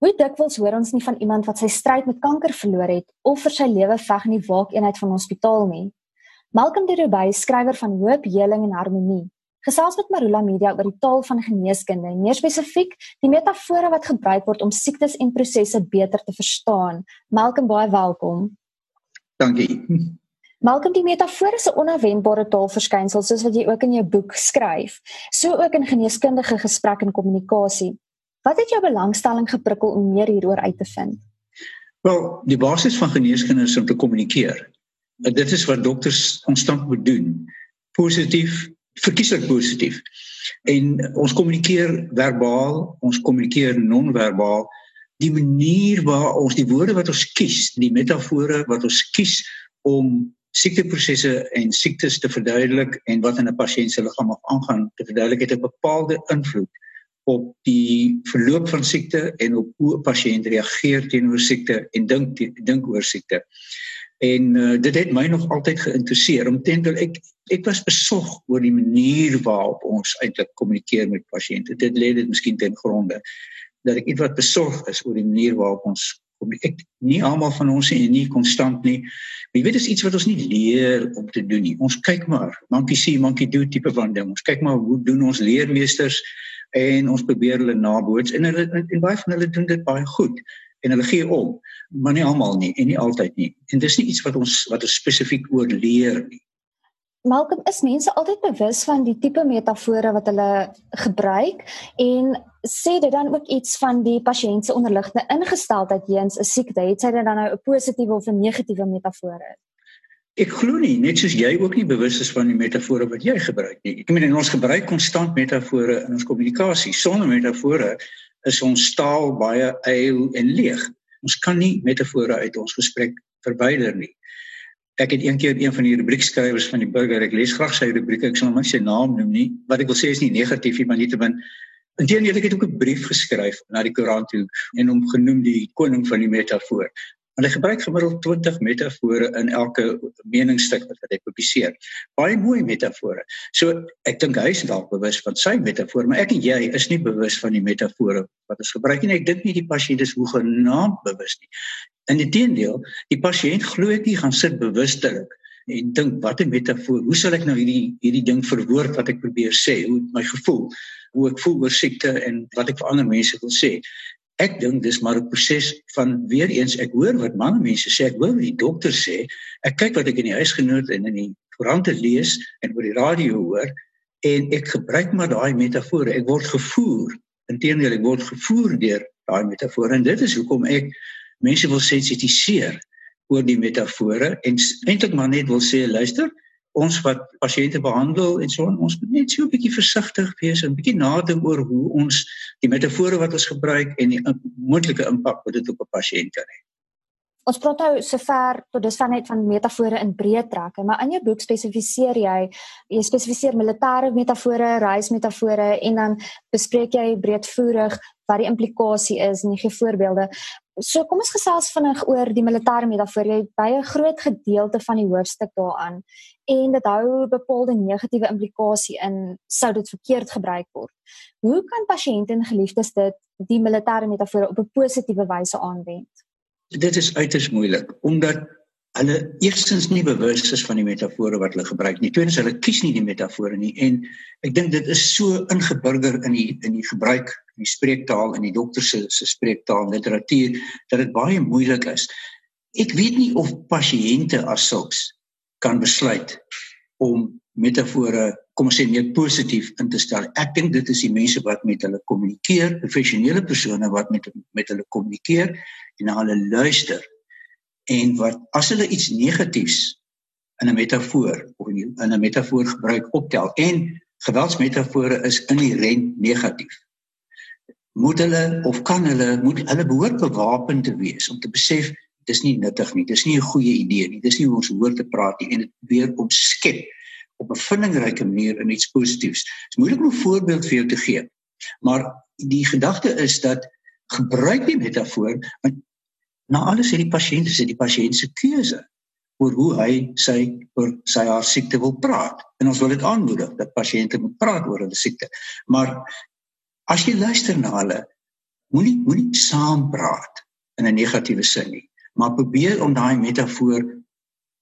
Hoe dikwels hoor ons nie van iemand wat sy stryd met kanker verloor het of vir sy lewe veg in die waakeenheid van 'n hospitaal nie. Malcolm de Roubaix, skrywer van Hoop, Heling en Harmonie, gesels met Marula Media oor die taal van geneeskunde en meer spesifiek die metafore wat gebruik word om siektes en prosesse beter te verstaan. Malcolm, baie welkom. Dankie. Malcolm, die metafore is 'n onverwendbare taalverskynsel soos wat jy ook in jou boek skryf, so ook in geneeskundige gesprek en kommunikasie. Wat het jou belangstelling geprikkel om meer hieroor uit te vind? Wel, die basis van geneeskunde is om te kommunikeer. Dit is wat dokters konstant moet doen. Positief, verkieslik positief. En ons kommunikeer verbaal, ons kommunikeer non-verbaal. Die manier waar ons die woorde wat ons kies, die metafore wat ons kies om siekteprosesse en siektes te verduidelik en wat in 'n pasiënt se liggaam aangaan te verduidelik het 'n bepaalde invloed op die verloop van siekte en op hoe 'n pasiënt reageer teenoor siekte en dink dink oor siekte. En uh, dit het my nog altyd geïnteresseer omtrent ek ek was besorg oor die manier waarop ons eintlik kommunikeer met pasiënte. Dit lê dit miskien ten gronde dat ek iets wat besorg is oor die manier waarop ons ek nie almal van ons en nie konstant nie. Jy weet dis iets wat ons nie leer om te doen nie. Ons kyk maar, monkey see, monkey do tipe van ding. Ons kyk maar hoe doen ons leermeesters en ons probeer hulle naboots en hulle en baie van hulle doen dit baie goed en hulle gee om, maar nie almal nie en nie altyd nie. En dis nie iets wat ons wat ons spesifiek oor leer nie. Malcolm is mense altyd bewus van die tipe metafore wat hulle gebruik en sê dit dan ook iets van die pasiënt se onderliggende ingesteldheid teens 'n siekte het sy dit dan nou 'n positiewe of 'n negatiewe metafore Ek glo nie net soos jy ook nie bewus is van die metafore wat jy gebruik nie. Ek meen ons gebruik konstant metafore in ons kommunikasie. Sonder metafore is ons taal baie eil en leeg. Ons kan nie metafore uit ons gesprek verwyder nie ek het eendag een van die rubriekskrywers van die burger ek lees graag sy rubriek ek sal hom nie sy naam noem nie wat ek wil sê is nie negatief nie maar nietemin inteendeel ek het ook 'n brief geskryf na die koerant toe en hom genoem die koning van die metafoor Want hy gebruik gemiddeld 20 metafore in elke meningsstuk wat hy publiseer. Baie mooi metafore. So ek dink hy is dalk bewus van sy metafoor, maar ek en jy is nie bewus van die metafore wat ons gebruik nie. Ek dink nie die pasiënt is hoegenaamd bewus nie. Inteendeel, die pasiënt glo ek nie gaan sit bewustelik en dink wat 'n metafoor. Hoe sal ek nou hierdie hierdie ding verwoord wat ek probeer sê? Hoe my gevoel, hoe ek voel oor siekte en wat ek vir ander mense wil sê ek dink dis maar 'n proses van weer eens ek hoor wat man mense sê ek hoor wat die dokter sê ek kyk wat ek in die huisgenoot en in die koerante lees en oor die radio hoor en ek gebruik maar daai metafore ek word gevoer inteendeel ek word gevoer deur daai metafore en dit is hoekom ek mense wil sensitiseer oor die metafore en eintlik maar net wil sê luister ons wat pasiënte behandel en so ons moet net so 'n bietjie versigtig wees en bietjie nadink oor hoe ons die metafore wat ons gebruik en die moontlike impak wat dit op 'n pasiënt kan hê. Ons praat nou sover tot dis van net van metafore in breë trekke, maar in jou boek spesifiseer jy jy spesifiseer militêre metafore, reismetafore en dan bespreek jy breedvoerig wat die implikasie is en jy gee voorbeelde. So kom ons gesels vinnig oor die militêre metafoor. Jy by 'n groot gedeelte van die hoofstuk daaraan en dit hou bepaalde negatiewe implikasie in sou dit verkeerd gebruik word. Hoe kan pasiënte en geliefdes dit die militêre metafoor op 'n positiewe wyse aanwend? Dit is uiters moeilik omdat hulle eerstens nie bewus is van die metafore wat hulle gebruik nie. Tweedens hulle kies nie die metafore nie en ek dink dit is so ingeburger in die in die gebruik in die spreektaal en die dokter se se spreektaal en literatuur dat dit baie moeilik is. Ek weet nie of pasiënte as sulks kan besluit om metafore kom ons sê meer positief in te stel. Ek dink dit is die mense wat met hulle kommunikeer, professionele persone wat met met hulle kommunikeer en na hulle luister en wat as hulle iets negatiefs in 'n metafoor of in 'n metafoor gebruik optel en geweldsmetafore is inherënt negatief moet hulle of kan hulle moet hulle behoort bewapen te wees om te besef dis nie nuttig nie dis nie 'n goeie idee nie dis nie hoe ons hoort te praat nie en dit weer omskep op 'n vindingryke manier in iets positiefs. Is moeilik om 'n voorbeeld vir jou te gee maar die gedagte is dat gebruik die metafoor want Na alles het die pasiënt se die pasiënt se keuse oor hoe hy sy oor sy haar siekte wil praat. En ons wil dit aanmoedig dat pasiënte moet praat oor hulle siekte. Maar as jy luister na hulle, moenie moenie saampraat in 'n negatiewe sin nie, maar probeer om daai metafoor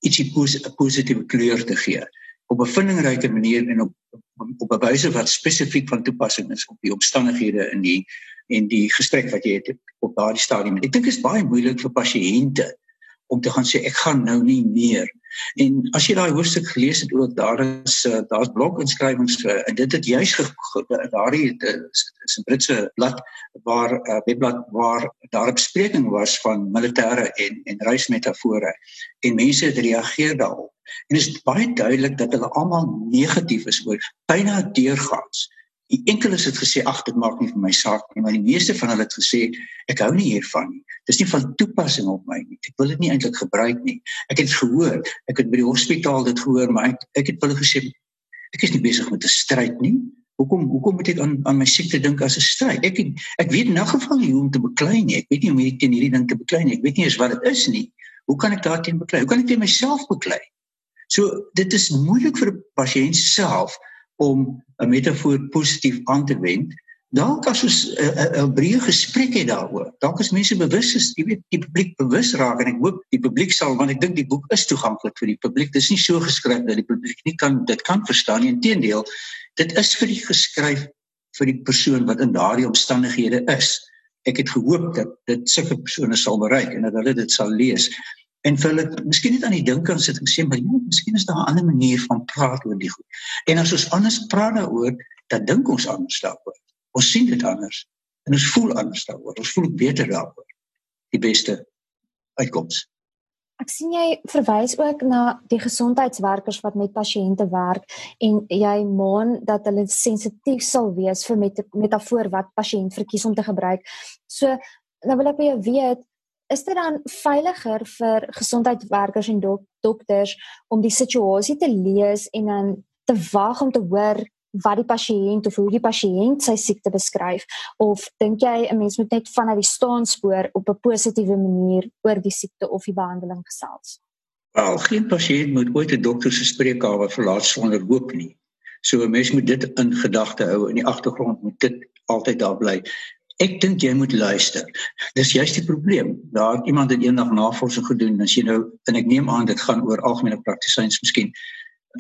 ietsie pos, positiewe kleur te gee op 'n vindingryke manier en op op 'n wyse wat spesifiek van toepassing is op die omstandighede in die en die gesprek wat jy het op daardie stadium. Ek dink dit is baie moeilik vir pasiënte om te gaan sê ek gaan nou nie meer. En as jy daai hoofstuk gelees het ook daar is uh, daar's bloginskrywings uh, en dit het juis daardie is 'n Britse blad waar eh, webblad waar daar bespreking was van militêre en en reismetafore en mense het reageer daarop. En dit is baie duidelik dat hulle almal negatief is oor byna deurgaans. Die enkeles het gesê ag dit maak nie vir my saak nie, maar die meeste van hulle het gesê ek hou nie hiervan nie. Dis nie van toepassing op my nie. Ek wil dit nie eintlik gebruik nie. Ek het gehoor, ek het by die hospitaal dit gehoor, maar ek ek het hulle gesê ek is nie besig met 'n stryd nie. Hoekom hoekom moet ek aan aan my siekte dink as 'n stryd? Ek ek weet in 'n geval nie hoe om te beklei nie. Ek weet nie hoe om hierdie teen hierdie ding te beklei nie. Ek weet nie eens wat dit is nie. Hoe kan ek daarteen beklei? Hoe kan ek teen myself beklei? So dit is moeilik vir 'n pasiënt self om 'n metafoor positief aan te wend. Dalk as ons 'n breë gesprek het daaroor. Dalk as mense bewus is, jy weet, die publiek bewus raak en ek hoop die publiek sal want ek dink die boek is toeganklik vir die publiek. Dit is nie so geskryf dat die publiek nie kan dit kan verstaan nie. Inteendeel, dit is vir die geskryf vir die persoon wat in daardie omstandighede is. Ek het gehoop dat dit sulke persone sal bereik en dat hulle dit sal lees en vir hulle miskien net aan die dink aan sit en sê maar ja, miskien is daar 'n ander manier van praat oor die goed. En as ons anders praat daaroor, dan dink ons anders daaroor. Ons sien dit anders en ons voel anders daaroor. Ons voel beter daaroor. Die beste uitkoms. Ek sien jy verwys ook na die gesondheidswerkers wat met pasiënte werk en jy maan dat hulle sensitief sal wees vir met metafoor wat pasiënt verkies om te gebruik. So nou wil ek by jou weet is dit dan veiliger vir gesondheidswerkers en dok dokters om die situasie te lees en dan te wag om te hoor wat die pasiënt of hoe die pasiënt sy siekte beskryf of dink jy 'n mens moet net vanuit die staanspoor op 'n positiewe manier oor die siekte of die behandeling gesels? Wel, geen pasiënt moet ooit 'n dokter se spreekkamer verlaat sonder hoop nie. So 'n mens moet dit in gedagte hou in die agtergrond moet dit altyd daar bly. Ek dink jy moet luister. Dis juist die probleem. Daar het iemand het eendag navorsing gedoen as jy nou en ek neem aan dit gaan oor algemene praktisyns miskien.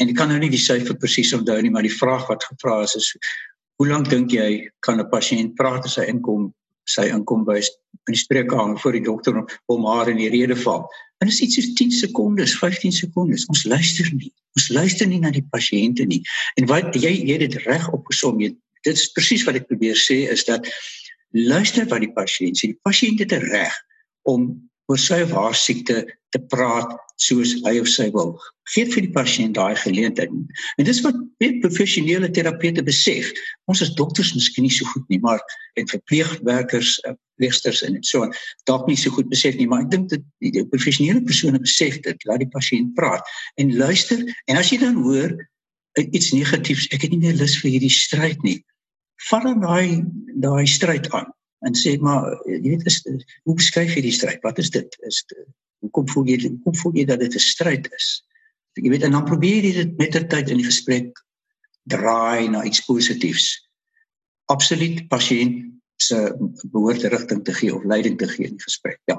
En ek kan nou nie die syfer presies onthou nie, maar die vraag wat gevra is is hoe lank dink jy kan 'n pasiënt praat as hy inkom sy inkom by in die spreekkamer voor die dokter om haar in die rede val. En dit is iets soos 10 sekondes, 15 sekondes. Ons luister nie. Ons luister nie na die pasiënte nie. En wat jy jy het dit reg opgesom. Dit is presies wat ek probeer sê is dat luister wat die pasiënt sê. Die pasiënt het 'n reg om oor sy of haar siekte te praat soos hy of sy wil. Geef vir die pasiënt daai geleentheid. En dis wat baie professionele terapeute besef. Ons as dokters miskien nie so goed nie, maar en verpleegwerkers, eh, verpleegsters en so aan, dalk nie so goed besef nie, maar ek dink dat die professionele persone besef dit, laat die pasiënt praat en luister. En as jy dan hoor eh, iets negatiefs, ek het nie meer lus vir hierdie stryd nie vat dan daai daai stryd aan en sê maar jy weet is hoe beskryf jy die stryd? Wat is dit? Is hoekom voel jy hoekom voel jy dat dit 'n stryd is? Jy weet en dan probeer jy dit met ter tyd in die gesprek draai na iets positiefs. Absoluut pasiënt se behoort rigting te gee of leiding te gee in die gesprek ja.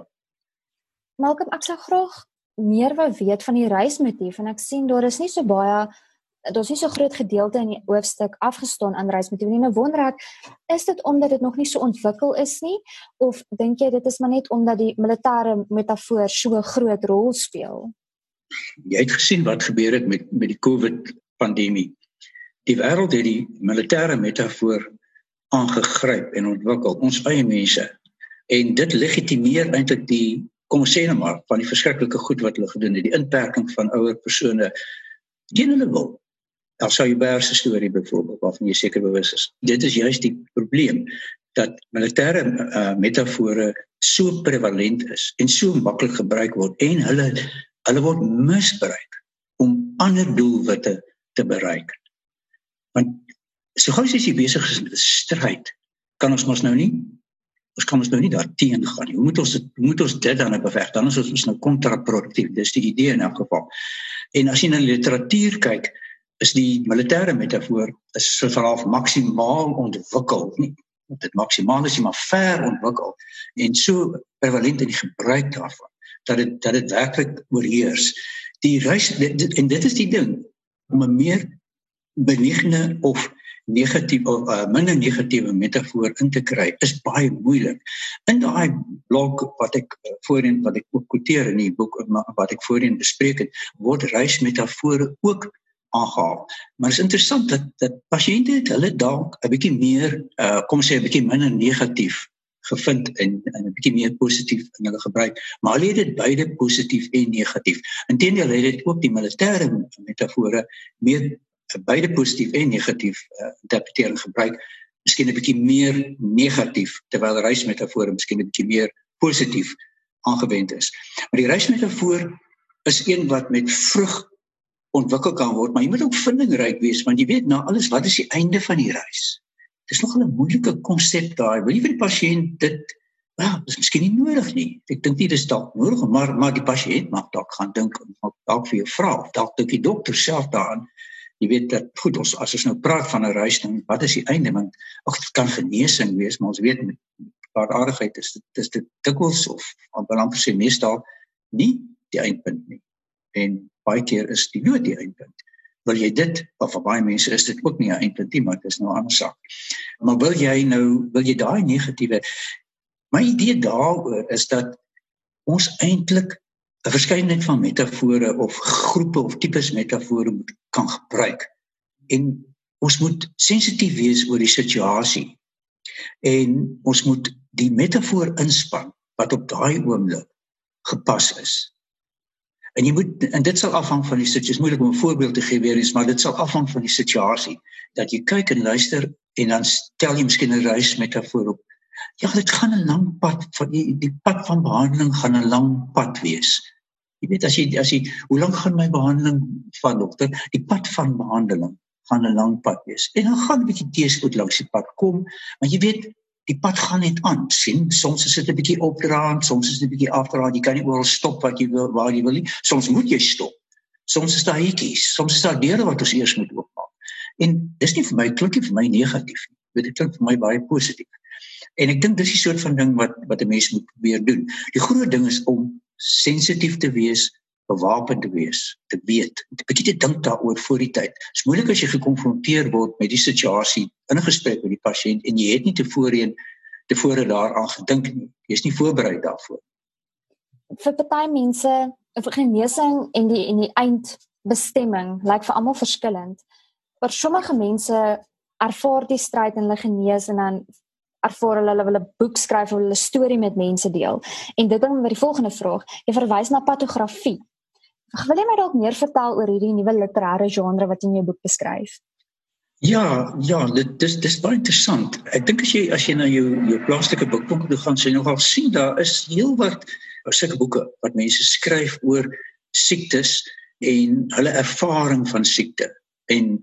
Malcolm ek sou graag meer wou weet van die reismotief en ek sien daar is nie so baie daar's nie so groot gedeelte in die hoofstuk afgestaan aan reismetode nie. Nou wonder ek, is dit omdat dit nog nie so ontwikkel is nie of dink jy dit is maar net omdat die militêre metafoor so groot rol speel? Jy het gesien wat gebeur het met met die COVID pandemie. Die wêreld het die militêre metafoor aangegryp en ontwikkel, ons eie mense. En dit legitimeer eintlik die kom ons sê net maar van die verskriklike goed wat hulle gedoen het, die inperking van ouer persone teen hulle wil. Al-Shabaab se storie byvoorbeeld waarvan jy seker bewus is. Dit is juist die probleem dat militêre uh, metafore so prevalent is en so maklik gebruik word en hulle hulle word misbruik om ander doelwitte te bereik. Want so gou as jy besig is met 'n stryd, kan ons mos nou nie ons kan ons nou nie daarteen gaan nie. Hoe moet ons dit moet ons dit dan beveg? Dan is ons nou kontraproduktief. Dis die idee in elk geval. En as jy na literatuur kyk, is die militêre metafoor is so vanaf maksimaal ontwikkel nie dit maksimaal is maar ver ontwikkel en so prevalent in die gebruik daarvan dat dit dat dit werklik oorheers. Die reis dit, en dit is die ding om 'n meer benigne of negatief of uh, minder negatiewe metafoor in te kry is baie moeilik. In daai blok wat ek uh, voorheen wat ek ook quoteer in die boek wat ek voorheen bespreek het, word reismetafore ook aangehaal. Maar is interessant dat dat pasiënte het hulle dalk 'n bietjie meer uh kom sê 'n bietjie minder negatief gevind en en 'n bietjie meer positief in hulle gebruik, maar hulle het dit beide positief en negatief. Inteendeel het dit ook die militêre metafore meer beide positief en negatief uh, interpretering gebruik. Miskien 'n bietjie meer negatief terwyl reismetafore miskien 'n bietjie meer positief aangewend is. Maar die reismetafoor is een wat met vrug ontwikkel kan word, maar jy moet ook vindingryk wees want jy weet nou alles wat is die einde van die reis. Dis nog 'n moeilike konsep daai. Wil jy vir die pasiënt dit ja, dis miskien nie nodig nie. Ek dink nie dis dalk nodig, maar maar die pasiënt mag dalk gaan dink en dalk vir jou vra of dalk dink die dokter self daaraan. Jy weet dat goed ons as ons nou praat van 'n reis dan wat is die einde want ag dit kan genesing wees, maar ons weet met paar aardigheid is dit dis dit dikwels of amper sê meestal nie die eindpunt nie. En baie keer is die dood die eindpunt. Wil jy dit of vir baie mense is dit ook nie 'n eindpunt nie, maar dit is nou 'n ander saak. Maar wil jy nou wil jy daai negatiewe my idee daaroor is dat ons eintlik 'n verskeidenheid van metafore of groepe of tipes metafore moet kan gebruik. En ons moet sensitief wees oor die situasie. En ons moet die metafoor inspann wat op daai oomblik gepas is. En jy moet en dit sal afhang van die situasie. Moeilik om 'n voorbeeld te gee weer eens, maar dit sal afhang van die situasie. Dat jy kyk en luister en dan stel jy miskien 'n reis metafoor op. Ja, dit gaan 'n lang pad van die die pad van behandeling gaan 'n lang pad wees. Jy weet as jy as jy hoe lank gaan my behandeling van dokter? Die pad van behandeling gaan 'n lang pad wees. En dan gaan 'n bietjie teëspoed langs die pad kom, maar jy weet die pad gaan net aan. sien, soms is dit 'n bietjie opdraand, soms is dit 'n bietjie afdraand. Jy kan nie oral stop wat jy wil waar jy wil nie. Soms moet jy stop. Soms is daar hekkies, soms is daar deure wat ons eers moet oopmaak. En dis nie vir my klink nie vir my negatief nie. Dit klink vir my baie positief. En ek dink dis die soort van ding wat wat 'n mens moet probeer doen. Die groot ding is om sensitief te wees bewapen te wees, te weet, 'n bietjie te dink daaroor voor die tyd. Dit is moeilik as jy gekonfronteer word met die situasie in gesprek met die pasiënt en jy het nie tevoorheen tevore daaraan gedink nie. Jy is nie voorberei daarvoor. Vir party mense, vir genesing en die en die eindbestemming lyk vir almal verskillend. Vir sommige mense ervaar die stryd en hulle genees en dan ervaar hulle hulle wil 'n boek skryf of hulle storie met mense deel. En dit bring my by die volgende vraag. Jy verwys na patografie. Wil jy my dalk meer vertel oor hierdie nuwe literêre genre wat in jou boek beskryf? Ja, ja, dit dis dis baie interessant. Ek dink as jy as jy na jou jou plaaslike boekbonk toe gaan, sien jy nogal sien daar is heelwat sulke boeke wat mense skryf oor siektes en hulle ervaring van siekte. En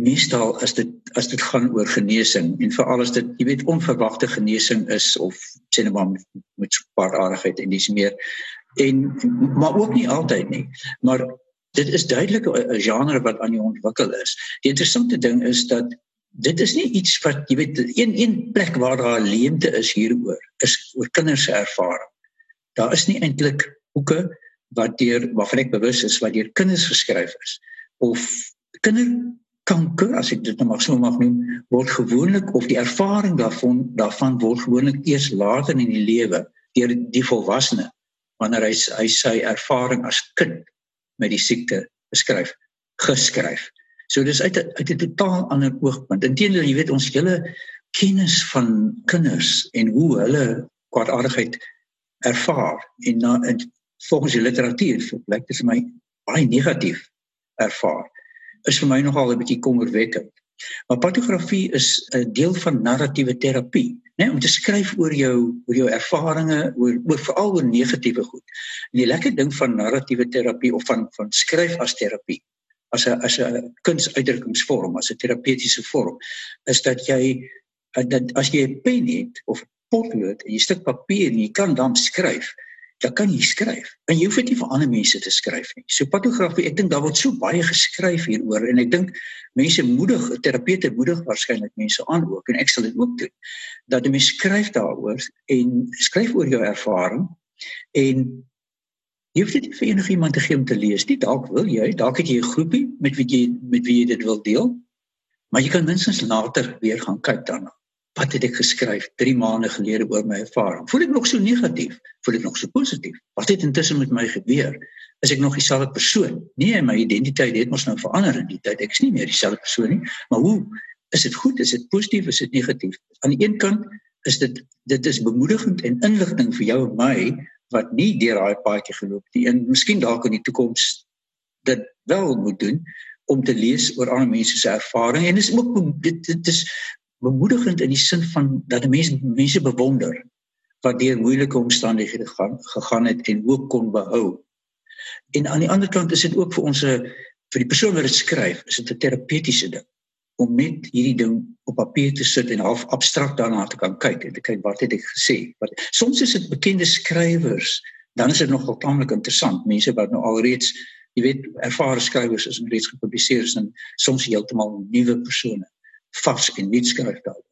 meestal as dit as dit gaan oor genesing en veral as dit jy weet onverwagte genesing is of sê net maar met, met paar aardigheid en dis meer en maar ook nie altyd nie. Maar dit is duidelik 'n genre wat aan die ontwikkel is. Die interessante ding is dat dit is nie iets wat jy weet een een plek waar daar leemte is hieroor is oor kinders se ervaring. Daar is nie eintlik boeke wat deur waarvan ek bewus is wat deur kinders geskryf is. Of kinderkanker as ek dit nou mag so mag noem word gewoonlik of die ervaring daarvan daarvan word gewoonlik eers later in die lewe deur die volwassene wanneer hy hy sy ervaring as kind met die siekte beskryf geskryf. So dis uit 'n uit 'n totaal ander oogpunt. Inteendeel, jy weet ons hele kennis van kinders en hoe hulle kwaadaardigheid ervaar en na en volgens die literatuur blyk dit vir my baie negatief ervaar. Is vir my nogal 'n bietjie kommerwekkend. Maar patografie is 'n deel van narratiewe terapie, né, om te skryf oor jou oor jou ervarings, oor oor veral oor negatiewe goed. En die lekker ding van narratiewe terapie of van van skryf as terapie, as 'n as 'n kunsuitdrukkingsvorm, as 'n terapeutiese vorm, is dat jy dat as jy 'n pen het of potlood en jy stuk papier en jy kan dan skryf, dan kan jy skryf. En jy hoef dit nie vir ander mense te skryf nie. So patografie, ek dink daar word so baie geskryf hieroor en ek dink mense moedig, terapeute moedig waarskynlik mense aan ook en ek sal dit ook doen. Dat jy skryf daaroor en skryf oor jou ervaring en jy hoef dit nie vir enigiemand te gee om te lees nie. Dalk wil jy, dalk het jy 'n groepie met wie jy met wie jy dit wil deel. Maar jy kan minstens later weer gaan kyk daarna wat het ek geskryf 3 maande gelede oor my ervaring? Voel ek nog so negatief? Voel ek nog so positief? Wat het intussen met my gebeur? Is ek nog dieselfde persoon? Nee, my identiteit het mos nou verander in die tyd. Ek is nie meer dieselfde persoon nie. Maar hoe is dit goed? Is dit positief? Is dit negatief? Aan die een kant is dit dit is bemoedigend en inligting vir jou en my wat nie deur daai paadjie geloop het nie. En miskien dalk in die toekoms dit wel moet doen om te lees oor ander mense se ervarings en dis ook dit, dit is bemoedigend in die sin van dat mense mense bewonder wat deur moeilike omstandighede gaan gegaan het en hoop kon behou. En aan die ander kant is dit ook vir ons vir die persoon wat dit skryf, is dit 'n terapeutiese ding om net hierdie ding op papier te sit en half abstrakt daarna te kan kyk en te kyk wat het ek gesê. Wat soms is dit bekende skrywers, dan is dit nogal taamlik interessant. Mense wat nou alreeds, jy weet, ervare skrywers is en reeds gepubliseer is en soms heeltemal nuwe persone vars en nuut skryf daar.